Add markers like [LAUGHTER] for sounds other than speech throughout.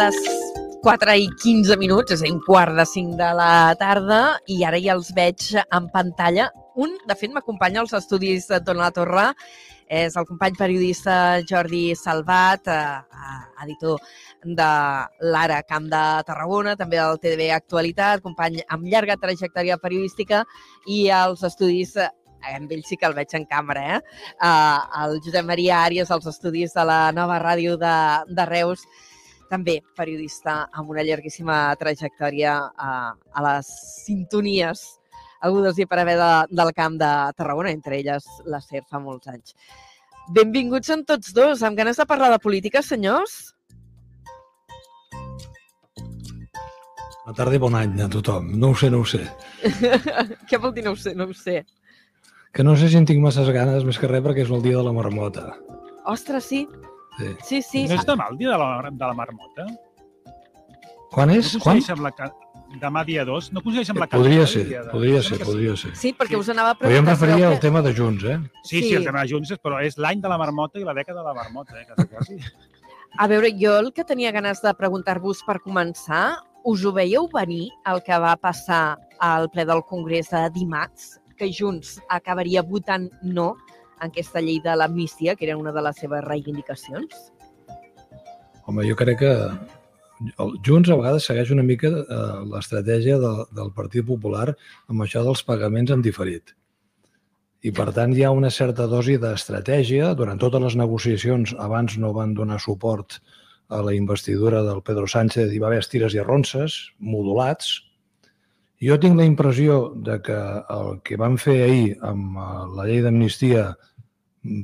les 4 i 15 minuts, és a dir, un quart de 5 de la tarda, i ara ja els veig en pantalla. Un, de fet, m'acompanya als estudis de Dona la Torre, és el company periodista Jordi Salvat, eh, editor de l'Ara Camp de Tarragona, també del TDB Actualitat, company amb llarga trajectòria periodística, i als estudis amb ell sí que el veig en càmera, eh? Uh, el Josep Maria Àries, als estudis de la nova ràdio de, de Reus, també periodista amb una llarguíssima trajectòria uh, a les sintonies agudes i per haver de, del camp de Tarragona, entre elles la SER fa molts anys. Benvinguts en tots dos, amb ganes de parlar de política, senyors? Bona tarda i bon any a tothom. No ho sé, no ho sé. [LAUGHS] Què vol dir no ho sé, no ho sé? Que no sé si en tinc masses ganes, més que res, perquè és el dia de la marmota. Ostres, sí. Sí. Sí, sí. No és demà el dia de la, de la marmota? Quan és? No Quan? amb la... Demà dia 2? No coincideix amb la Podria ser, de- podria ser, podria ser. Sí, perquè Sí. us anava a Però jo em preguntar... referia al que- tema de Junts, eh? Sí, sí, Sí. el tema de Junts, però és l'any de la marmota i la dècada de la marmota, eh, quasi, quasi. A veure, jo el que tenia ganes de preguntar-vos per començar, us ho veieu venir el que va passar al ple del Congrés de dimarts, que Junts acabaria votant no aquesta llei de l'amnistia, que era una de les seves reivindicacions? Home, jo crec que Junts a vegades segueix una mica eh, l'estratègia de, del Partit Popular amb això dels pagaments en diferit. I, per tant, hi ha una certa dosi d'estratègia. Durant totes les negociacions, abans no van donar suport a la investidura del Pedro Sánchez, hi va haver estires i arronses, modulats. Jo tinc la impressió de que el que van fer ahir amb eh, la llei d'amnistia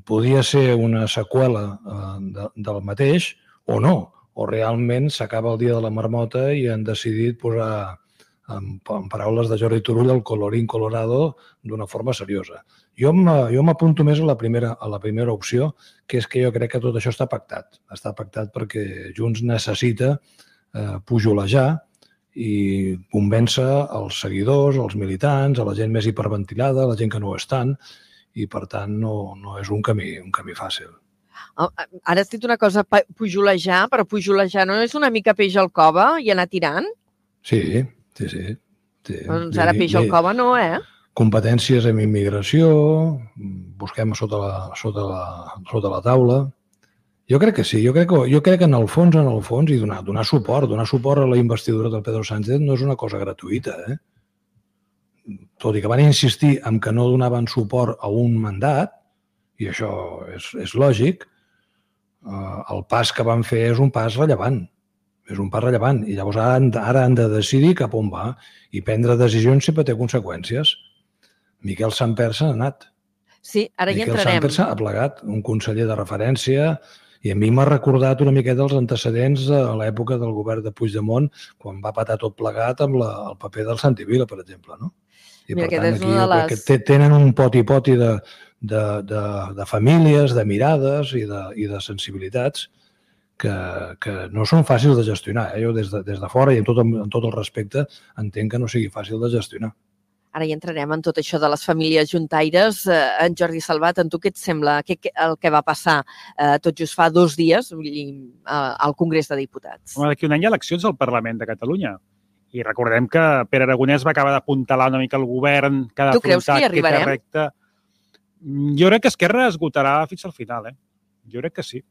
podia ser una seqüela eh, de, del mateix, o no, o realment s'acaba el dia de la marmota i han decidit posar, en, en paraules de Jordi Turull, el colorín colorado d'una forma seriosa. Jo m'apunto més a la, primera, a la primera opció, que és que jo crec que tot això està pactat. Està pactat perquè Junts necessita eh, pujolejar i convèncer els seguidors, els militants, a la gent més hiperventilada, la gent que no ho és tant, i per tant no, no és un camí, un camí fàcil. Oh, Ara has dit una cosa, pujolejar, però pujolejar no és una mica peix al cova i anar tirant? Sí, sí, sí. sí. Doncs ara peix al cova no, eh? competències en immigració, busquem sota la, sota la, sota la taula. Jo crec que sí, jo crec que, jo crec que en el fons, en el fons, i donar, donar suport, donar suport a la investidura del Pedro Sánchez no és una cosa gratuïta, eh? Tot i que van insistir en que no donaven suport a un mandat, i això és, és lògic, eh, el pas que van fer és un pas rellevant. És un pas rellevant. I llavors ara han, ara han de decidir cap on va i prendre decisions sempre té conseqüències. Miquel Samper s'ha anat. Sí, ara hi Miquel entrarem. Samper s'ha plegat, un conseller de referència, i a mi m'ha recordat una miqueta els antecedents a l'època del govern de Puigdemont, quan va patar tot plegat amb la, el paper del Santi Vila, per exemple. No? I Mira, per tant, és aquí de les- tenen un poti-poti de, de, de, de famílies, de mirades i de, i de sensibilitats que, que no són fàcils de gestionar. Eh? Jo des de, des de fora i amb tot, amb tot el respecte entenc que no sigui fàcil de gestionar. Ara hi entrarem en tot això de les famílies juntaires. Eh, en Jordi Salvat, en tu què et sembla que, el que va passar eh, tot just fa dos dies vull dir, eh, al Congrés de Diputats? Home, d'aquí un any hi ha eleccions al Parlament de Catalunya. I recordem que Pere Aragonès va acabar d'apuntalar una mica el govern que ha d'afrontar aquest arribarem? repte. Mm, Jo crec que Esquerra esgotarà fins al final, eh? Jo crec que sí.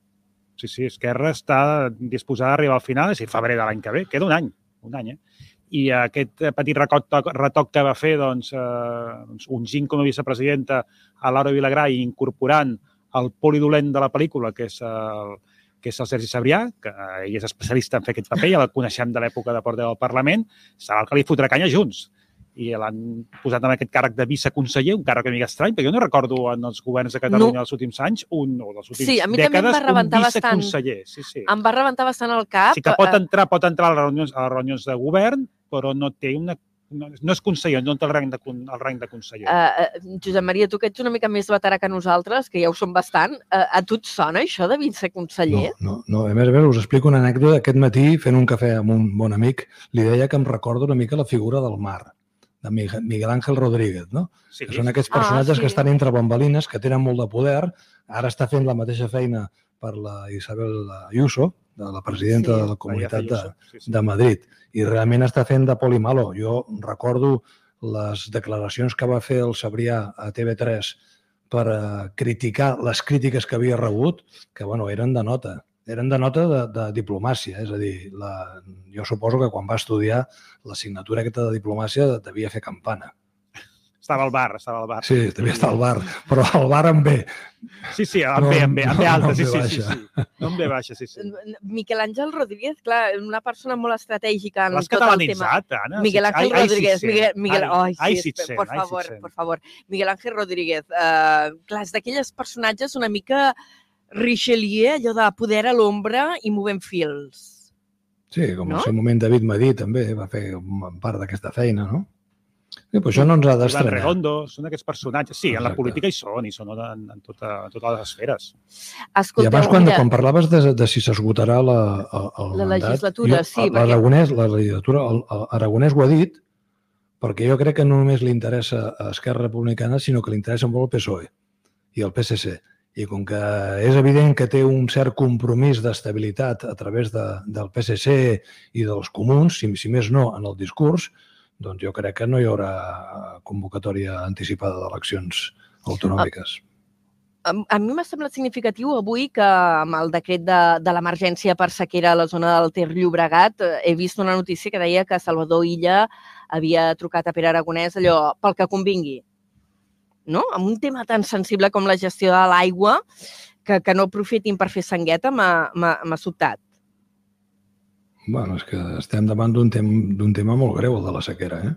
Sí, sí, Esquerra està disposada a arribar al final, és a dir, febrer de l'any que ve. Queda un any, un any, eh? I aquest eh, petit retoc, retoc que va fer, doncs, eh, doncs ungint com a vicepresidenta a Laura Vilagrà i incorporant el polidolent de la pel·lícula, que és el, que és el Sergi Sabrià, que ell és especialista en fer aquest paper, ja el coneixem de l'època de portaveu del Parlament, serà el que li fotrà canya junts. I l'han posat en aquest càrrec de viceconseller, un càrrec una mica estrany, perquè jo no recordo en els governs de Catalunya No. dels últims anys, un, o dels últims Sí, a mi també em dècades, va un bastant. viceconseller. Sí, sí. Em va rebentar bastant el cap. Sí que pot eh, entrar, pot entrar a les reunions, a les reunions de govern, però no té una... No, no és conseller, no té el rang de, con- el rang de conseller. Uh, uh, Josep Maria, tu que ets una mica més veterà que nosaltres, que ja ho som bastant, uh, a tu et sona això de viceconseller? No, no, no. A més a més, us explico una anècdota. Aquest matí, fent un cafè amb un bon amic, li deia que em recorda una mica la figura del mar, de Miguel Ángel Rodríguez, no? sí, Que són aquests Ah, personatges sí. que estan entre bambalines, que tenen molt de poder, ara està fent la mateixa feina per la Isabel Ayuso, de la presidenta Sí, de la Comunitat de, Sí, sí. de Madrid i realment està fent de poli malo. Jo recordo les declaracions que va fer el Sabrià a TV3 per eh, criticar les crítiques que havia rebut, que bueno, eren de nota, eren de nota de, de diplomàcia, és a dir, la, jo suposo que quan va estudiar l'assignatura aquesta de diplomàcia devia fer campana. Estava al bar, estava al bar. Sí, devia estar al bar, però al bar amb B. Sí, sí, amb No, B, amb B, amb B alta, no sí, sí, sí, sí. No amb B baixa, sí, sí. Miquel Àngel Rodríguez, clar, una persona molt estratègica en L'has tot el tema. catalanitzat, Anna. Ai, ai, Rodríguez. Miguel. Miguel, Ai, ai, sí, sí, favor, por favor. Miguel Ángel Rodríguez. Uh, clar, és d'aquelles personatges una mica Richelieu, allò de poder a l'ombra i movent fils. Sí, com No? no? el seu moment David Madí també va fer part d'aquesta feina, no? Sí, però això no ens ha d'estranyar. Redondo, són aquests personatges. Sí, en la Exacte. política hi són, hi són en, en, tota, en totes les esferes. I Escolteu, abans, quan, mira, quan parlaves de, de si s'esgotarà la, el, el La mandat, legislatura, jo, sí, perquè- L'Aragonès, la legislatura, el, el Aragonès ho ha dit, perquè jo crec que no només li interessa a Esquerra Republicana, sinó que li interessa molt el PSOE i el PSC. I com que és evident que té un cert compromís d'estabilitat a través de, del PSC i dels comuns, si, si més no, en el discurs, doncs jo crec que no hi haurà convocatòria anticipada d'eleccions autonòmiques. a, a mi m'ha semblat significatiu avui que amb el decret de, de l'emergència per sequera a la zona del Ter Llobregat eh, he vist una notícia que deia que Salvador Illa havia trucat a Pere Aragonès allò pel que convingui. No? Amb un tema tan sensible com la gestió de l'aigua, que, que no aprofitin per fer sangueta, m'ha sobtat. Bueno, és que estem davant d'un tem d'un tema molt greu, el de la sequera, eh?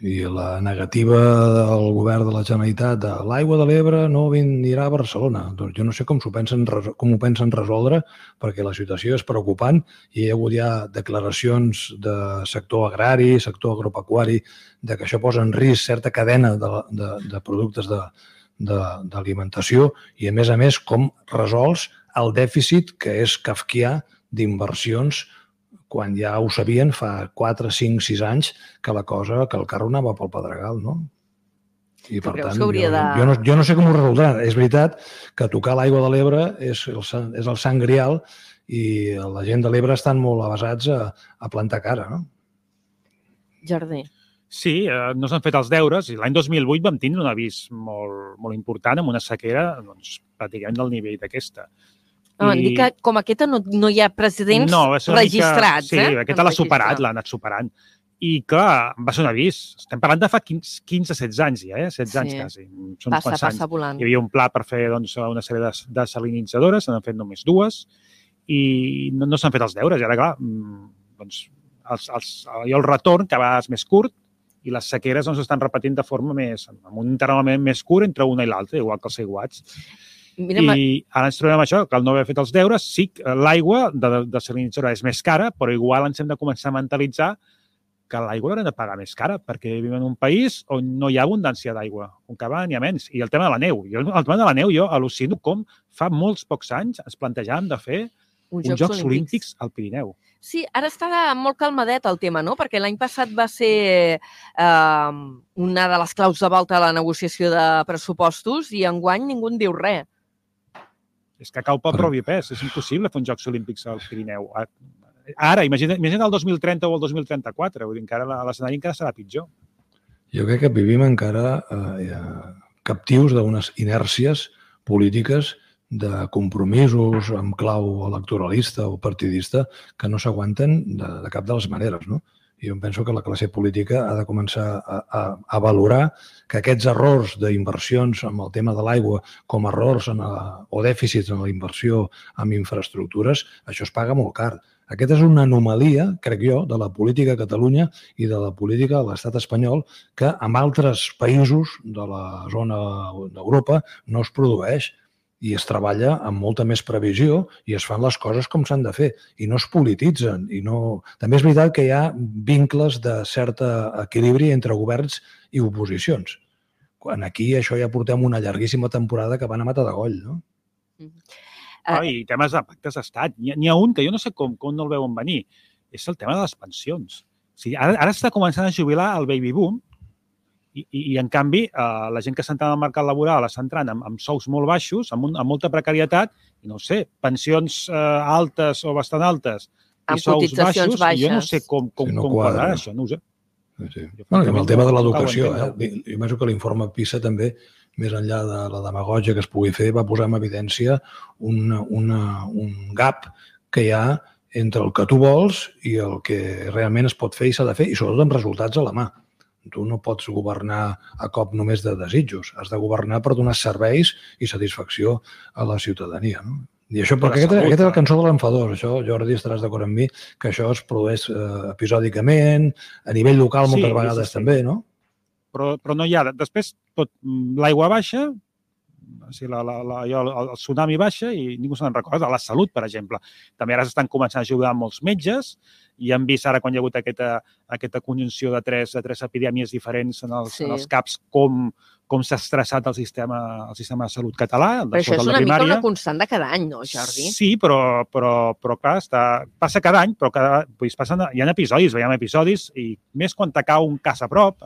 I la negativa del govern de la Generalitat de l'aigua de l'Ebre no anirà a Barcelona. Doncs jo no sé com, s'ho pensen, com ho pensen resoldre, perquè la situació és preocupant i hi ha hagut ja declaracions de sector agrari, sector agropecuari, de que això posa en risc certa cadena de, de, de productes d'alimentació i, a més a més, com resols el dèficit que és kafkià d'inversions quan ja ho sabien fa 4, 5, 6 anys que la cosa, que el carro anava pel Pedregal, no? I, per tant, jo, de- jo, no, jo no sé com ho resoldran. És veritat que tocar l'aigua de l'Ebre és, el, és el sant grial i la gent de l'Ebre estan molt avasats a, a plantar cara, no? Jardí. Sí, eh, no s'han fet els deures i l'any 2008 vam tindre un avís molt, molt important amb una sequera doncs, pràcticament del nivell d'aquesta. No, I... que com aquesta no, no hi ha precedents una registrats. Mica, sí, eh? aquesta l'ha superat, l'ha anat superant. I, clar, va ser un avís. Estem parlant de fa 15-16 anys ja, eh? 16 anys Sí. quasi. Són Passa, quants anys. passa volant. Hi havia un pla per fer doncs, una sèrie de desalinitzadores, se n'han fet només dues, i no, no s'han fet els deures. I ara, clar, mm, doncs, els, els, hi ha el retorn, que a vegades és més curt, i les sequeres doncs, estan repetint de forma més, amb un interval més curt entre una i l'altra, igual que els aiguats. Mira, I ara ens trobem això, que al no haver fet els deures, sí, l'aigua de, de desalinitzadora és més cara, però igual ens hem de començar a mentalitzar que l'aigua l'haurem de pagar més cara, perquè vivim en un país on no hi ha abundància d'aigua, on cada vegada n'hi ha menys. I el tema de la neu. Jo, el tema de la neu, jo al·lucino com fa molts pocs anys ens plantejàvem de fer uns uns Jocs Olímpics al Pirineu. Sí, ara està molt calmadet el tema, no? Perquè l'any passat va ser eh, una de les claus de volta a la negociació de pressupostos i enguany ningú en diu res. És que cau pel propi pes. És impossible fer uns Jocs Olímpics al Pirineu. Ara, imagina, imagina el 2030 o el 2034. Vull dir, encara l'escenari encara serà pitjor. Jo crec que vivim encara eh, captius d'unes inèrcies polítiques de compromisos amb clau electoralista o partidista que no s'aguanten de, de cap de les maneres. No? Jo penso que la classe política ha de començar a, a, a valorar que aquests errors d'inversions amb el tema de l'aigua com errors en la, o dèficits en la inversió en infraestructures, això es paga molt car. Aquesta és una anomalia, crec jo, de la política a Catalunya i de la política a l'estat espanyol que en altres països de la zona d'Europa no es produeix i es treballa amb molta més previsió i es fan les coses com s'han de fer i no es polititzen. I no... També és veritat que hi ha vincles de cert equilibri entre governs i oposicions. Quan aquí això ja portem una llarguíssima temporada que van a matar de goll, no? Ah, I temes de pactes d'estat. N'hi ha- n'hi ha un que jo no sé com, com no el veuen venir. És el tema de les pensions. O sigui, ara, ara està començant a jubilar el baby boom I, i, i en canvi, eh, la gent que s'entra al mercat laboral està entrant amb, amb sous molt baixos, amb, un, amb molta precarietat, i no ho sé, pensions eh, altes o bastant altes, Amb i sous cotitzacions baixos, i jo no baixes. sé com, com, Sí, no com quadra. quadrar això, no ho sé. Sí, sí. Bueno, amb el tema de l'educació, eh? jo penso que l'informe PISA també, més enllà de la demagogia que es pugui fer, va posar en evidència una, una, un gap que hi ha entre el que tu vols i el que realment es pot fer i s'ha de fer, i sobretot amb resultats a la mà. Tu no pots governar a cop només de desitjos, has de governar per donar serveis i satisfacció a la ciutadania. No? I això, perquè aquesta, aquesta és la eh? cançó de l'enfadós, això, Jordi, estaràs d'acord amb mi, que això es produeix eh, episòdicament, a nivell local Sí, moltes sí, vegades sí. també, no? però, però no hi ha... Després, tot l'aigua baixa, o sigui, la, la, la, allò, el, el tsunami baixa i ningú se'n recorda. La salut, per exemple. També ara s'estan començant a ajudar molts metges i hem vist ara quan hi ha hagut aquesta, aquesta conjunció de tres, de tres epidèmies diferents en els, Sí. en els CAPs com, com s'ha estressat el sistema, el sistema de salut català, Però això és una mica una constant de cada any, no, Jordi? Sí, però, però, però clar, està, passa cada any, però cada, pues, passen, hi ha episodis, veiem episodis, i més quan te cau un cas a prop,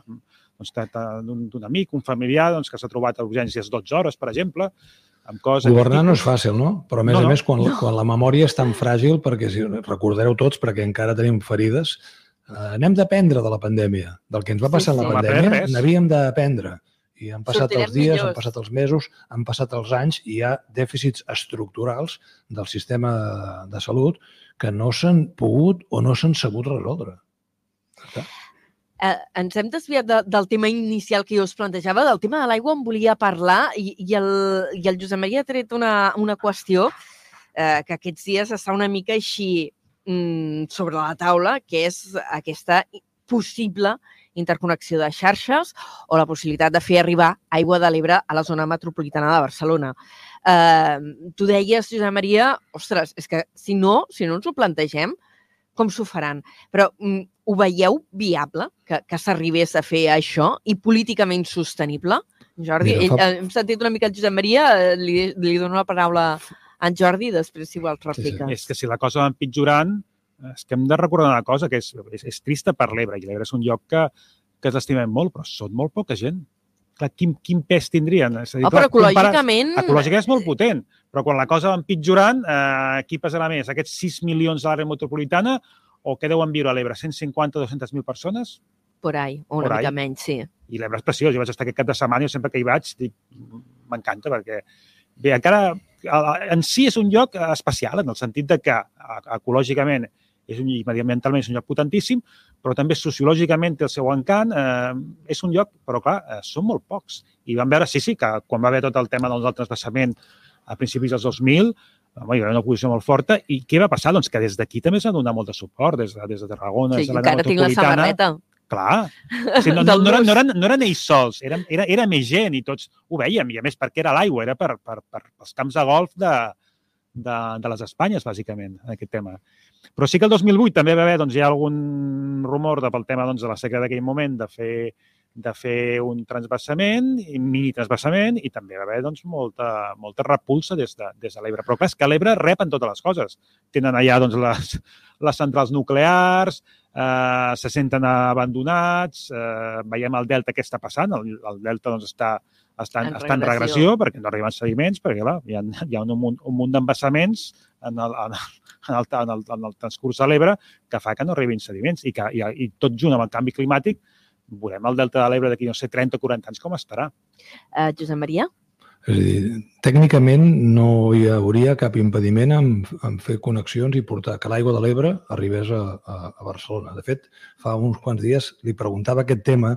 doncs, d'un amic, un familiar, doncs, que s'ha trobat a urgències 12 hores, per exemple, amb coses... Governar no és fàcil, no? Però a més No, a no. més, quan, quan la memòria és tan fràgil, perquè si recordareu tots, perquè encara tenim ferides, eh, n'hem d'aprendre de la pandèmia. Del que ens va Sí, passar en sí. la No va pandèmia, n'havíem d'aprendre. I han passat Sortirem els dies, han millors. passat els mesos, han passat els anys i hi ha dèficits estructurals del sistema de salut que no s'han pogut o no s'han sabut resoldre. Eh, ens hem desviat de, del tema inicial que jo us plantejava, del tema de l'aigua en volia parlar i, i, el, i el Josep Maria ha tret una, una qüestió eh, que aquests dies està una mica així mm, sobre la taula, que és aquesta possible interconnexió de xarxes o la possibilitat de fer arribar aigua de l'Ebre a la zona metropolitana de Barcelona. Eh, tu deies, Josep Maria, ostres, és que si no, si no ens ho plantegem, com s'ho faran? Però mm, ho veieu viable que, que s'arribés a fer això i políticament sostenible? Jordi, Mira, ell, fa- eh, hem sentit una mica el Josep Maria, eh, li, li dono la paraula a en Jordi, després si vols repliques. És que si la cosa va empitjorant, és que hem de recordar una cosa, que és, és, és trista per l'Ebre, i l'Ebre és un lloc que, que ens estimem molt, però són molt poca gent. Clar, quin, quin pes tindrien? És a dir, Oh, però clar, compares- ecològicament... Ecològicament és molt potent, però quan la cosa va empitjorant, eh, qui pesarà més? Aquests 6 milions de l'àrea metropolitana o què deuen viure a l'Ebre? 150-200.000 persones? Por ahí, o una Por ahí. mica menys, sí. I l'Ebre és preciós. Jo vaig estar aquest cap de setmana i sempre que hi vaig dic, m'encanta perquè bé, encara en si és un lloc especial en el sentit de que ecològicament és un, i mediambientalment és un lloc potentíssim, però també sociològicament té el seu encant. Eh, és un lloc, però clar, eh, són molt pocs. I vam veure, sí, sí, que quan va haver tot el tema del transvasament a principis dels 2000, home, hi va haver una posició molt forta. I què va passar? Doncs que des d'aquí també s'ha donat molt de suport, des de, des de Tarragona, sí des de l'àrea encara tinc la metropolitana. Clar. Sí, no, [LAUGHS] no, Del no, eren, no, eren, no eren ells sols, era, era, era més gent i tots ho veiem. I a més, perquè era l'aigua, era per, per, per els camps de golf de, de, de les Espanyes, bàsicament, en aquest tema. Però sí que el 2008 també va haver, doncs, hi ha algun rumor de, pel tema doncs, de la sequera d'aquell moment de fer, de fer un transbassament, i mini transbassament, i també va haver doncs, molta, molta repulsa des de, des de l'Ebre. Però clar, és que l'Ebre repen totes les coses. Tenen allà doncs, les, les centrals nuclears, eh, se senten abandonats, eh, veiem el delta què està passant, el, el delta doncs, està, està, En està en regressió. perquè no arriben sediments, perquè clar, hi ha, hi ha un munt, un munt d'embassaments en el, en, el, en, el, en, el, en el transcurs de l'Ebre que fa que no arribin sediments i, que, i, i tot junt amb el canvi climàtic veurem el delta de l'Ebre d'aquí, no sé, 30 o 40 anys com estarà. Eh, Josep Maria? És a dir, tècnicament no hi hauria cap impediment en, en fer connexions i portar que l'aigua de l'Ebre arribés a, a, a Barcelona. De fet, fa uns quants dies li preguntava aquest tema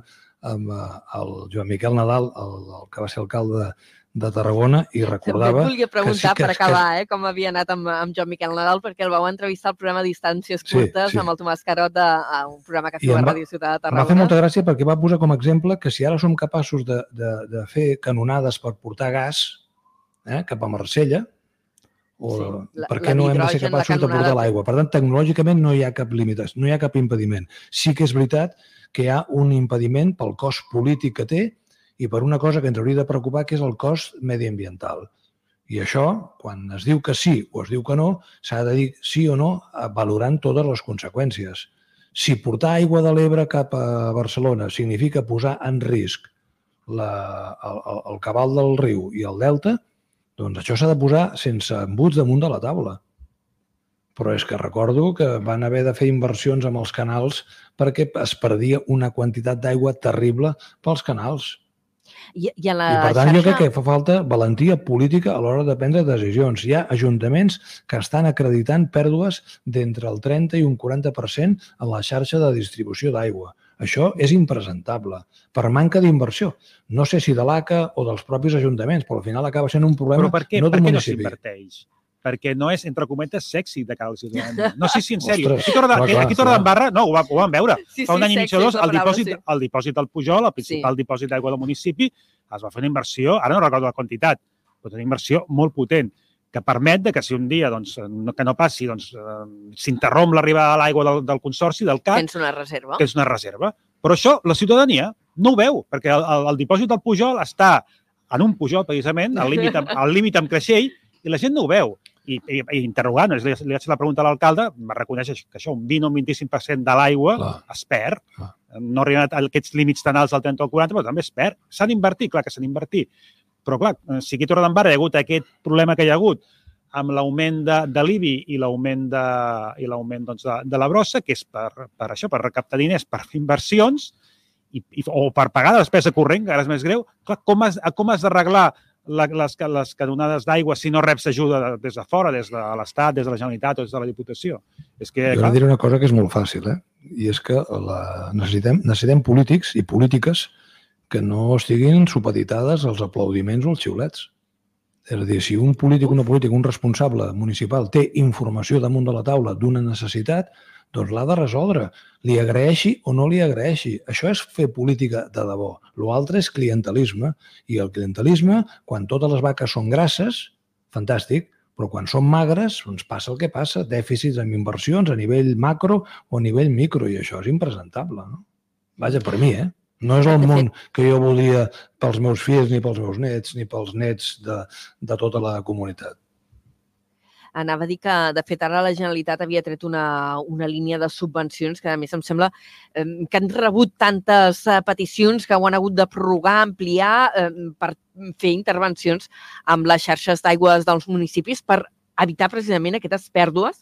amb eh, el Joan Miquel Nadal, el, el que va ser alcalde de, Tarragona, i També recordava... et volia preguntar que- per acabar eh, com havia anat amb, amb Joan Miquel Nadal, perquè el vau entrevistar al programa Distàncies Sí, Curtes sí. amb el Tomàs Carot, de, a un programa que feu a Ràdio Ciutat de Em va fer Tarragona. molta gràcia perquè va posar com a exemple que si ara som capaços de, de, de fer canonades per portar gas eh, cap a Marsella, o Sí, sí, la- per què no hem de ser d'hidrogen, la capaços de portar l'aigua? Per tant, tecnològicament no hi ha cap limitació, no hi ha cap impediment. Sí que és veritat que hi ha un impediment pel cost polític que té i per una cosa que ens hauria de preocupar, que és el cost mediambiental. I això, quan es diu que sí o es diu que no, s'ha de dir sí o no eh, valorant totes les conseqüències. Si portar aigua de l'Ebre cap a Barcelona significa posar en risc la, el, el, el cabal del riu i el delta, doncs això s'ha de posar sense embuts damunt de la taula. Però és que recordo que van haver de fer inversions amb els canals perquè es perdia una quantitat d'aigua terrible pels canals. I, i a la I per tant, jo xarxa... crec que fa falta valentia política a l'hora de prendre decisions. Hi ha ajuntaments que estan acreditant pèrdues d'entre el 30 i un 40% en la xarxa de distribució d'aigua. Això és impresentable, per manca d'inversió. No sé si de l'ACA o dels propis ajuntaments, però al final acaba sent un problema Però per què no per què no municipi. s'inverteix? Perquè no és, entre cometes, sexy de cara al ciutadà. No sé si en sèrio. Ostres, Aquí Torre clar, aquí Torre d'Embarra, no, ho, va, ho vam veure. Sí, Fa un any i mig o dos, el paraula, dipòsit, sí. el dipòsit del Pujol, el principal dipòsit d'aigua del municipi, es va fer una inversió, ara no recordo la quantitat, però una inversió molt potent que permet de que si un dia doncs, no, que no passi, doncs, eh, s'interromp l'arribada de l'aigua del, del consorci, del CAT, Tens una reserva. que és una reserva. Però això la ciutadania no ho veu, perquè el, el, el dipòsit del Pujol està en un Pujol, precisament, al límit amb, al límit amb Creixell, i la gent no ho veu. I, i, i interrogant, li, li vaig fer la pregunta a l'alcalde, va reconèixer que això, un 20 o un 25% de l'aigua es perd. Clar. No arriben a aquests límits tan alts del 30 o el 40, però també es perd. S'han d'invertir, clar que s'han d'invertir. Però, clar, eh, si aquí a Torredembarra hi ha hagut aquest problema que hi ha hagut amb l'augment de, de l'IBI i l'augment de, i l'augment doncs, de, de la brossa, que és per, per això, per recaptar diners, per fer inversions, i, i, o per pagar la despesa corrent, que ara és més greu, clar, com has, com has d'arreglar la, les, les canonades d'aigua si no reps ajuda de- des de fora, des de l'Estat, des de la Generalitat o des de la Diputació? És que, Jo clar, diré una cosa que és molt fàcil, eh? i és que la... necessitem, necessitem polítics i polítiques que no estiguin supeditades als aplaudiments o als xiulets. És a dir, si un polític, una política, un responsable municipal té informació damunt de la taula d'una necessitat, doncs l'ha de resoldre. Li agraeixi o no li agraeixi. Això és fer política de debò. L'altre és clientelisme. I el clientelisme, quan totes les vaques són grasses, fantàstic, però quan són magres, doncs passa el que passa, dèficits amb inversions a nivell macro o a nivell micro, i això és impresentable. No? Vaja, per mi, eh? No és el món que jo volia pels meus fills, ni pels meus nets, ni pels nets de, de tota la comunitat. Anava a dir que, de fet, ara la Generalitat havia tret una, una línia de subvencions que, a més, em sembla eh, que han rebut tantes eh, peticions que ho han hagut de prorrogar, ampliar, eh, per fer intervencions amb les xarxes d'aigües dels municipis per evitar precisament aquestes pèrdues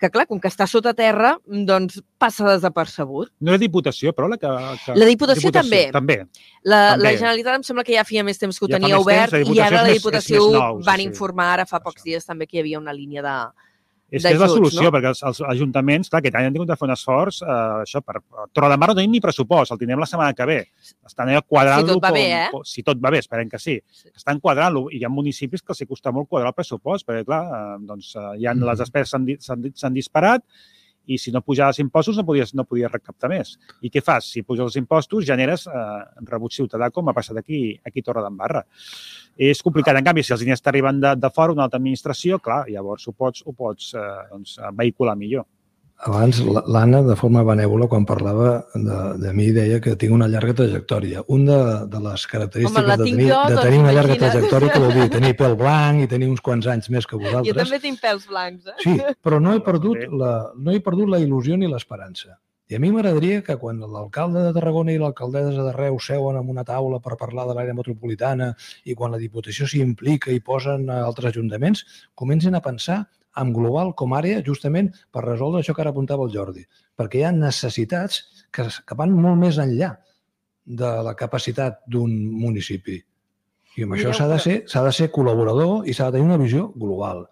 que, clar, com que està sota terra, doncs passa desapercebut. no era Diputació, però la que... que... La Diputació també. També. La, També. la Generalitat em sembla que ja feia més temps que ho Ja tenia més obert temps, i Diputació ara la més- Diputació més nou, sí, van sí. informar ara fa pocs Això. dies també que hi havia una línia de... És que és la solució, no? perquè els, els ajuntaments, clar, aquest any han tingut de fer un esforç, eh, això, per... Torredembarra no tenim ni pressupost, el tindrem la setmana que ve. Estan allà quadrant-lo... Si tot va com- bé, eh? com- Si tot va bé, esperem que sí. Sí. Estan quadrant-lo i hi ha municipis que els costa molt quadrar el pressupost, perquè, clar, eh, doncs, eh, hi ha, Mhm. les despeses s'han disparat i si no pujaves impostos no podies, no podies recaptar més. I què fas? Si puges els impostos, generes eh, rebuig ciutadà, com ha passat aquí, aquí a Torredembarra. És complicat. En canvi, si els diners t'arriben de, de fora, una altra administració, clar, llavors ho pots, ho pots eh, doncs, vehicular millor. Abans la- l'Anna, de forma benèvola, quan parlava de, de mi, deia que tinc una llarga trajectòria. Un de, de les característiques Home, de tenir, jo, de doncs tenir una llarga imagina't. trajectòria, que vol dir tenir pèl blanc i tenir uns quants anys més que vosaltres. Jo també tinc pèls blancs, eh? Sí, però no he [LAUGHS] perdut la, no he perdut la il·lusió ni l'esperança. I a mi m'agradaria que quan l'alcalde de Tarragona i l'alcaldessa de Reus seuen en una taula per parlar de l'àrea metropolitana i quan la Diputació s'hi implica i posen a altres ajuntaments, comencin a pensar en global com a àrea justament per resoldre això que ara apuntava el Jordi. Perquè hi ha necessitats que, que van molt més enllà de la capacitat d'un municipi. I amb això s'ha de, ser, de ser col·laborador i s'ha de tenir una visió global.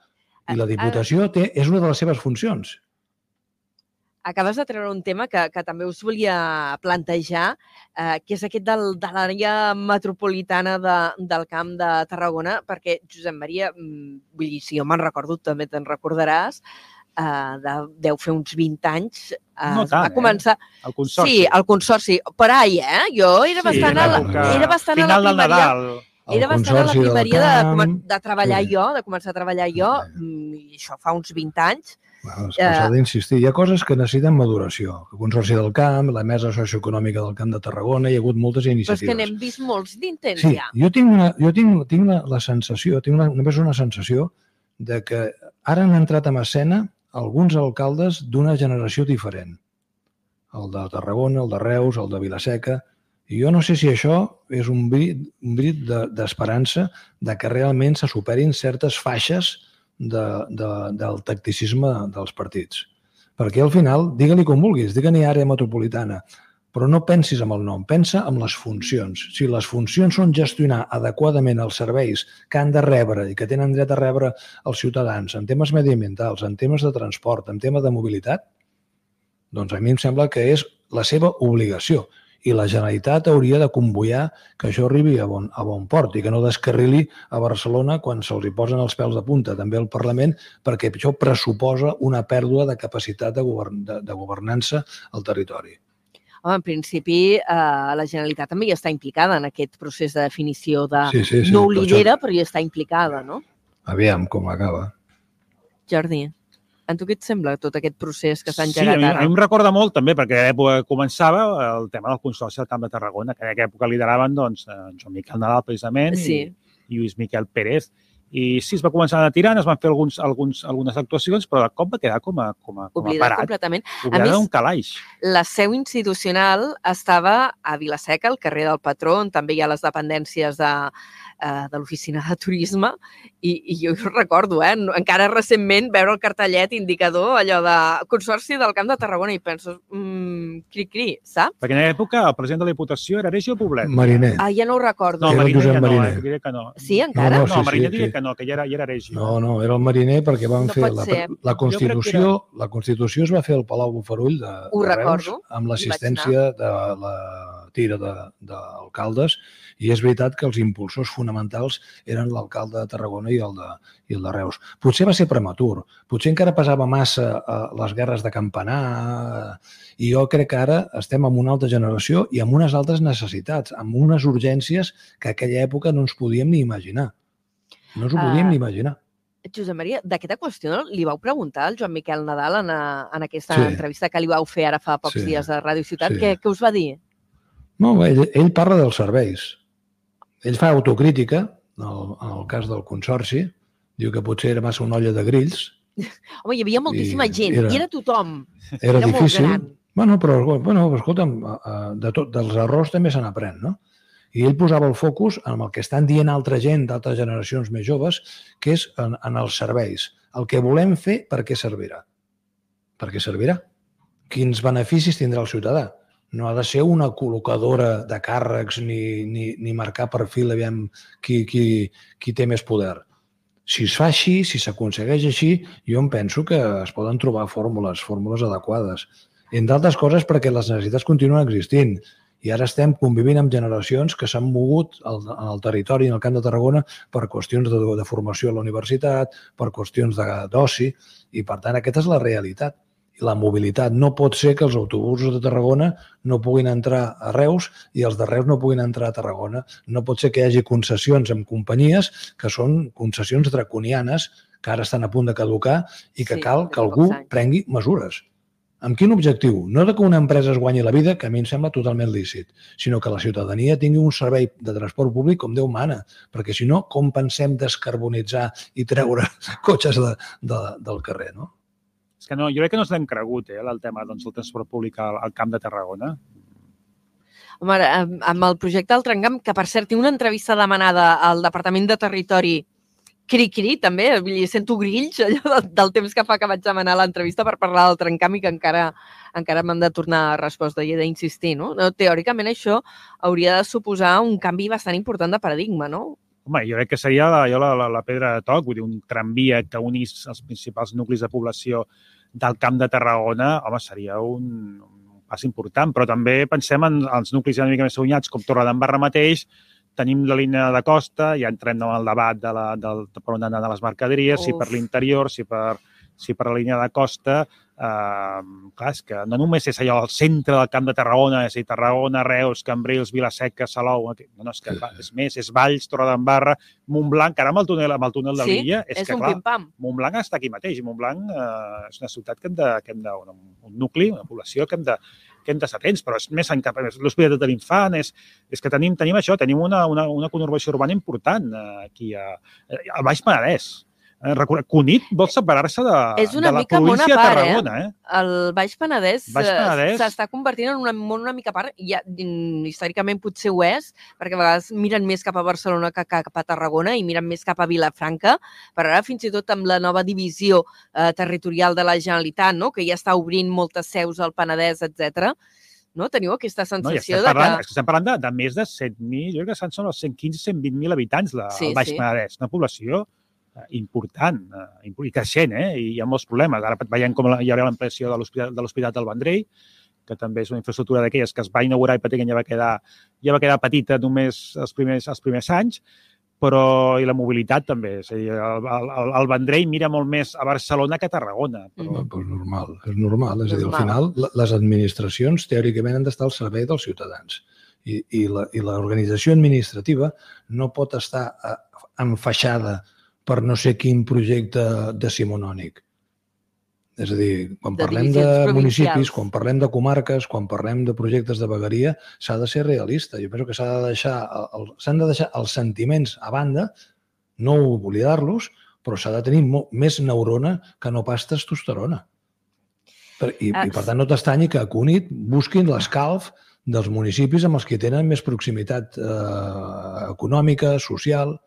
I la Diputació té, és una de les seves funcions. Acabes de treure un tema que, que també us volia plantejar, eh, que és aquest del, de l'àrea metropolitana de, del Camp de Tarragona, perquè, Josep Maria, mm, vull dir, si jo me'n recordo, també te'n recordaràs, eh, de, deu fer uns 20 anys, eh, No tant, va eh? començar... El consorci. Sí, el consorci. Per ahí, eh? Jo era bastant, a, la, l'època- era bastant a la primeria... Nadal. El Era bastant a la primeria de, de treballar sí. jo, de començar a treballar jo, Sí. mm, i això fa uns 20 anys. Que s'ha d'insistir. Hi ha coses que necessiten maduració. El Consorci del Camp, la Mesa Socioeconòmica del Camp de Tarragona, hi ha hagut moltes Però és iniciatives. que n'hem vist molts d'intents Sí, ja. jo tinc, una, jo tinc, tinc la, la sensació, tinc una, només una sensació de que ara han entrat en escena alguns alcaldes d'una generació diferent. el de Tarragona, el de Reus, el de Vilaseca, i jo no sé si això és un brit, un brit d'esperança de, de que realment se superin certes faixes de, de, del tacticisme dels partits. Perquè al final, digue-li com vulguis, digue-li àrea metropolitana, però no pensis amb el nom, pensa en les funcions. Si les funcions són gestionar adequadament els serveis que han de rebre i que tenen dret a rebre els ciutadans en temes mediambientals, en temes de transport, en tema de mobilitat, doncs a mi em sembla que és la seva obligació i la Generalitat hauria de convoiar que això arribi a bon, a bon port i que no descarrili a Barcelona quan se'ls hi posen els pèls de punta, també al Parlament, perquè això pressuposa una pèrdua de capacitat de, govern, de, de governança al territori. Home, en principi, eh, la Generalitat també hi està implicada en aquest procés de definició de... Sí, sí, sí, no ho lidera, això... però hi està implicada, no? Aviam com acaba. Jordi. En tu què et sembla tot aquest procés que s'ha Sí, engegat a mi, ara? a mi em recorda molt també, perquè a l'època començava el tema del Consorci del Camp de Tarragona, que en aquella època lideraven doncs, eh, Joan Miquel Nadal, precisament, Sí. i, i Lluís Miquel Pérez. I sí, es va començar a tirar, es van fer alguns, alguns, algunes actuacions, però de cop va quedar com a, com a, com a Oblidat parat. completament. Oblidat més- un calaix. La seu institucional estava a Vilaseca, al carrer del Patró, on també hi ha les dependències de, eh, de l'oficina de turisme, i, i jo ho recordo, eh? no- encara recentment veure el cartellet indicador, allò de Consorci del Camp de Tarragona, i penso, mmm, cri-cri, saps? Perquè en aquella època el president de la Diputació era Regio Poblet. Mariner. Ah, ja no ho recordo. No, Era el Mariner ja no, Mariner. eh? diria que no. Sí, encara? No, No, no, sí, Mariner sí, diria sí. que no, que ja era, ja era Regio. No, no, era el mariner perquè van No fer la, ser. la Constitució, la Constitució es va fer al Palau Bufarull de, Ho de Reus recordo, amb l'assistència de la tira de- d'alcaldes i és veritat que els impulsors fonamentals eren l'alcalde de Tarragona i el de, i el de Reus. Potser va ser prematur, potser encara pesava massa eh, les guerres de campanar eh, i jo crec que ara estem en una altra generació i amb unes altres necessitats, amb unes urgències que a aquella època no ens podíem ni imaginar. No ens ho podíem Ah, ni imaginar. Josep Maria, d'aquesta qüestió li vau preguntar al Joan Miquel Nadal en, a, en aquesta Sí. entrevista que li vau fer ara fa pocs Sí. dies a Ràdio Ciutat. Sí. Què, què us va dir? No, ell, ell parla dels serveis. Ell fa autocrítica, en el, en el cas del Consorci, diu que potser era massa una olla de grills, [LAUGHS] Home, hi havia moltíssima I gent, era- i era tothom. era, Era molt difícil. gran. Bueno, però, bueno, escolta'm, de tot, dels errors també se n'aprèn, no? I ell posava el focus en el que estan dient altra gent d'altres generacions més joves, que és en, en els serveis. El que volem fer, per què servirà? Per què servirà? Quins beneficis tindrà el ciutadà? No ha de ser una col·locadora de càrrecs ni, ni, ni marcar perfil aviam qui, qui, qui té més poder. Si es fa així, si s'aconsegueix així, jo em penso que es poden trobar fórmules, fórmules adequades. Entre altres coses perquè les necessitats continuen existint i ara estem convivint amb generacions que s'han mogut al, el territori, en el Camp de Tarragona, per qüestions de, de formació a la universitat, per qüestions d'oci, i per tant aquesta és la realitat. La mobilitat. No pot ser que els autobusos de Tarragona no puguin entrar a Reus i els de Reus no puguin entrar a Tarragona. No pot ser que hi hagi concessions amb companyies que són concessions draconianes que ara estan a punt de caducar i que Sí, cal que algú prengui mesures. Amb quin objectiu? No de que una empresa es guanyi la vida, que a mi em sembla totalment lícit, sinó que la ciutadania tingui un servei de transport públic com Déu mana, perquè si no, com pensem descarbonitzar i treure [LAUGHS] cotxes de, de, del carrer, no? És que no, jo crec que no s'hem cregut, eh, el tema doncs, del transport públic al, al Camp de Tarragona. Home, amb, el projecte del Trencamp, que per cert tinc una entrevista demanada al Departament de Territori cri-cri, també, vull dir, sento grills allò del, del temps que fa que vaig demanar l'entrevista per parlar del trencamp i que encara, encara m'han de tornar resposta i he d'insistir, no? no? Teòricament això hauria de suposar un canvi bastant important de paradigma, no? Home, jo crec que seria la, la, la, la pedra de toc, vull dir, un tramvia que unís els principals nuclis de població del Camp de Tarragona, home, seria un, un pas important, però també pensem en els nuclis una mica més allunyats, com Torredembarra mateix, tenim la línia de costa, ja entrem en el debat de, la, del, de per on han d'anar les mercaderies, si per Uf. l'interior, si per, si per la línia de costa, eh, clar, és que no només és allò al centre del Camp de Tarragona, és a dir, Tarragona, Reus, Cambrils, Vilaseca, Salou, no, no, és que clar, és més, és Valls, Torredembarra, Montblanc, ara amb el túnel, amb el túnel de Sí, l'illa, és, és que clar. Montblanc està aquí mateix. Montblanc eh, és una ciutat que hem de, que hem de un, un nucli, una població que hem de, que hem d'estar atents, però és més en cap, és l'Hospitalet de l'Infant, és, és que tenim, tenim això, tenim una, una, una conurbació urbana important eh, aquí a, a Baix Penedès. Eh, Cunit vol separar-se de, de la província de part, eh? Tarragona, eh? El Baix Penedès eh, Penedès. s'està convertint en una, món una mica a part. Ja, mm, històricament potser ho és, perquè a vegades miren més cap a Barcelona que cap a Tarragona i miren més cap a Vilafranca, però ara fins i tot amb la nova divisió eh, territorial de la Generalitat, no? que ja està obrint moltes seus al Penedès, etc. No? Teniu aquesta No, sensació estem parlant, de que estem parlant de, de més de 100.000, jo crec que són els 115-120.000 habitants la, Sí, el Baix sí. Penedès. Una població important eh, i creixent, eh? i hi ha molts problemes. Ara veiem com hi haurà l'ampliació de l'Hospital de l'Hospital del Vendrell, que també és una infraestructura d'aquelles que es va inaugurar i pràcticament ja va quedar, ja va quedar petita només els primers, els primers anys, però i la mobilitat també. És a dir, el, el, el Vendrell mira molt més a Barcelona que a Tarragona. Però, Home, doncs normal, és normal. És a dir, al final, les administracions teòricament han d'estar al servei dels ciutadans. I, i la- i l'organització administrativa no pot estar eh, enfaixada per no sé quin projecte decimonònic. És a dir, quan De parlem de municipis, quan parlem de comarques, quan parlem de projectes de vegueria, s'ha de ser realista. Jo penso que s'ha de deixar s'han de deixar els sentiments a banda, no oblidar-los, però s'ha de tenir mo- més neurona que no pas testosterona. Per, i, I, per tant, no t'estanyi que a Cunit busquin l'escalf dels municipis amb els que tenen més proximitat eh, econòmica, social...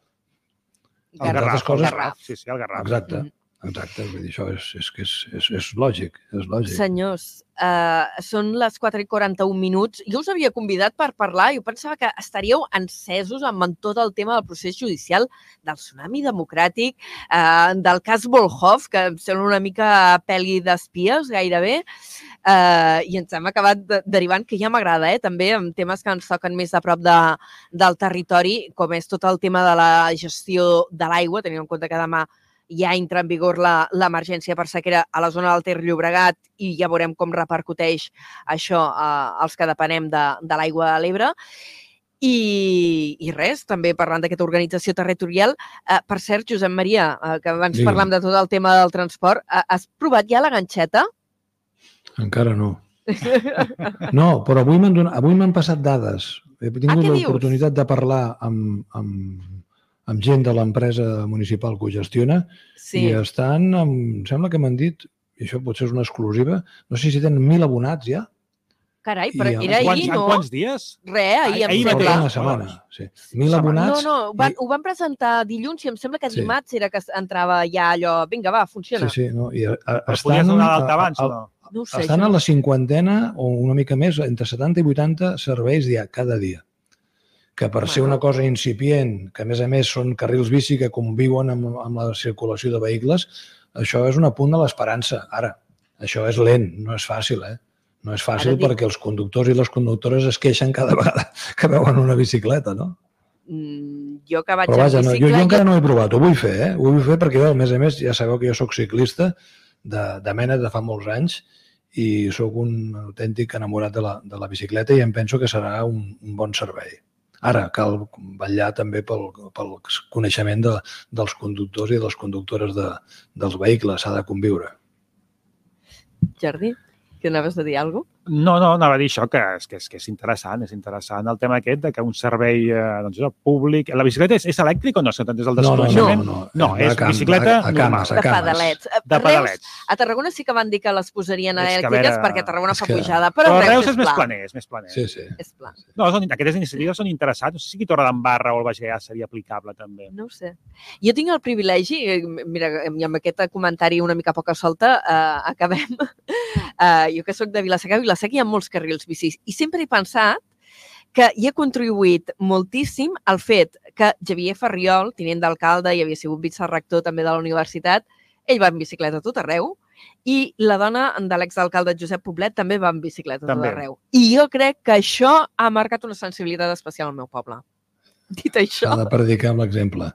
el Garraf, coses- el Garraf, sí, sí, el Garraf. Exacte, Mm. Exacte. Vull dir, això és, és, és, és, és lògic, és lògic. Senyors, uh, són les 4 i 41 minuts. Jo us havia convidat per parlar, jo pensava que estaríeu encesos amb tot el tema del procés judicial, del tsunami democràtic, uh, del cas Volhov, que em sembla una mica pel·li d'espies, gairebé, uh, i ens hem acabat de derivant, que ja m'agrada, eh, també, amb temes que ens toquen més a prop de, del territori, com és tot el tema de la gestió de l'aigua, tenint en compte que demà ja entra en vigor la- l'emergència per sequera a la zona del Ter Llobregat i ja veurem com repercuteix això eh, als que depenem de, de l'aigua de l'Ebre. I, I res, també parlant d'aquesta organització territorial. Eh, per cert, Josep Maria, eh, que abans Digue'm. parlàvem de tot el tema del transport, eh, has provat ja la ganxeta? Encara no. [LAUGHS] No, però avui m'han donat- avui m'han passat dades. He tingut Ah, què dius? l'oportunitat de parlar amb, amb, amb gent de l'empresa municipal que ho gestiona Sí. i estan, amb, em sembla que m'han dit, i això potser és una exclusiva, no sé si tenen mil abonats ja. Carai, I però en era quants, ahir, en no? quants dies? Re, ahir, em Ahir Fa sembla. una setmana. Sí. Mil Setmana. abonats. No, no, ho van, i- ho van presentar dilluns i em sembla que Sí. dimarts era que entrava ja allò, vinga, va, funciona. Sí, sí, no? I, a, a, Però podies donar d'alta abans, a, no? No sé, estan jo. a la cinquantena o una mica més, entre 70 i 80 serveis dia, cada dia. Que per ser Bueno. una cosa incipient, que a més a més són carrils bici que conviuen amb, amb la circulació de vehicles, això és un apunt de l'esperança. Ara, això és lent, no és fàcil, eh? No és fàcil dic- perquè els conductors i les conductores es queixen cada vegada que veuen una bicicleta, no? Mm, jo que vaig Però vaja, no, jo, jo encara no he provat, ho vull fer, eh? Ho vull fer perquè a més a més, ja sabeu que jo sóc ciclista de, de mena de fa molts anys i sóc un autèntic enamorat de la, de la bicicleta i em penso que serà un, un bon servei. Ara, cal vetllar també pel, pel coneixement de, dels conductors i de les conductores de, dels vehicles, s'ha de conviure. Jardí, que anaves a dir alguna cosa? No, no, anava a dir això, que és, que és, que és interessant, és interessant el tema aquest de que un servei eh, doncs, públic... La bicicleta és, és elèctrica o no? Si no des del No, no, no, desconeixement? no. No, va és camp, bicicleta a, a cames, De a cames. pedalets. A De Reus, pedalets. a Tarragona sí que van dir que les posarien És elèctriques veure, perquè a Tarragona és fa que- pujada, però, Però Reus, Reus és més pla. planer, és més planer. Sí, sí. És pla. No, són, aquestes iniciatives són interessants. No sé si aquí Torre d'Embarra o el Baix Gaià seria aplicable també. No ho sé. Jo tinc el privilegi, eh, mira, i amb aquest comentari una mica poca solta, eh, acabem. Eh, jo que sóc de Vilaseca, a Vilaseca hi ha molts carrils bicis i sempre he pensat que hi ha contribuït moltíssim el fet que Xavier Ferriol, tinent d'alcalde i havia sigut vicerrector també de la universitat, ell va en bicicleta a tot arreu i la dona de l'exalcalde Josep Poblet també va en bicicleta a tot També. arreu. I jo crec que això ha marcat una sensibilitat especial al meu poble. [LAUGHS] Dit això... S'ha de predicar amb l'exemple.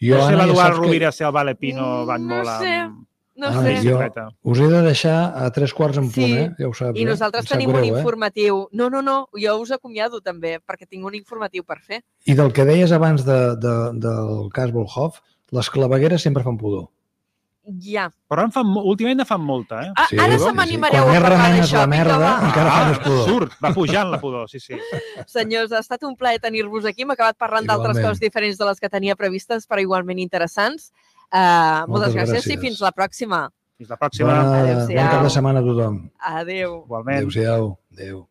Jo, no sé l'Eduard saps que Rovira, si el Vale Pino van Mm, no molt sé, amb, no Ah, sé. jo- us he de deixar a tres quarts en punt, Sí. eh? Ja ho saps, I eh? nosaltres sap tenim greu, un eh? informatiu. No, no, no, jo us acomiado també, perquè tinc un informatiu per fer. I del que deies abans de, de, del cas Volhov, les clavegueres sempre fan pudor. Ja. Però en fan, últimament en fan molta, eh? Ah, Sí, ara sí, se sí. m'animareu Quan a més parlar d'això. la merda, va. encara fa més pudor. Surt, va pujant la pudor, sí, sí. [LAUGHS] Senyors, ha estat un plaer tenir-vos aquí. Hem acabat parlant d'altres coses diferents de les que tenia previstes, però igualment interessants. Uh, moltes, Moltes gràcies. i gràcies. fins la pròxima. Fins la pròxima. Bona, Adéu-siau. bon cap de setmana a tothom. Adéu. Igualment. Adéu-siau. Adéu.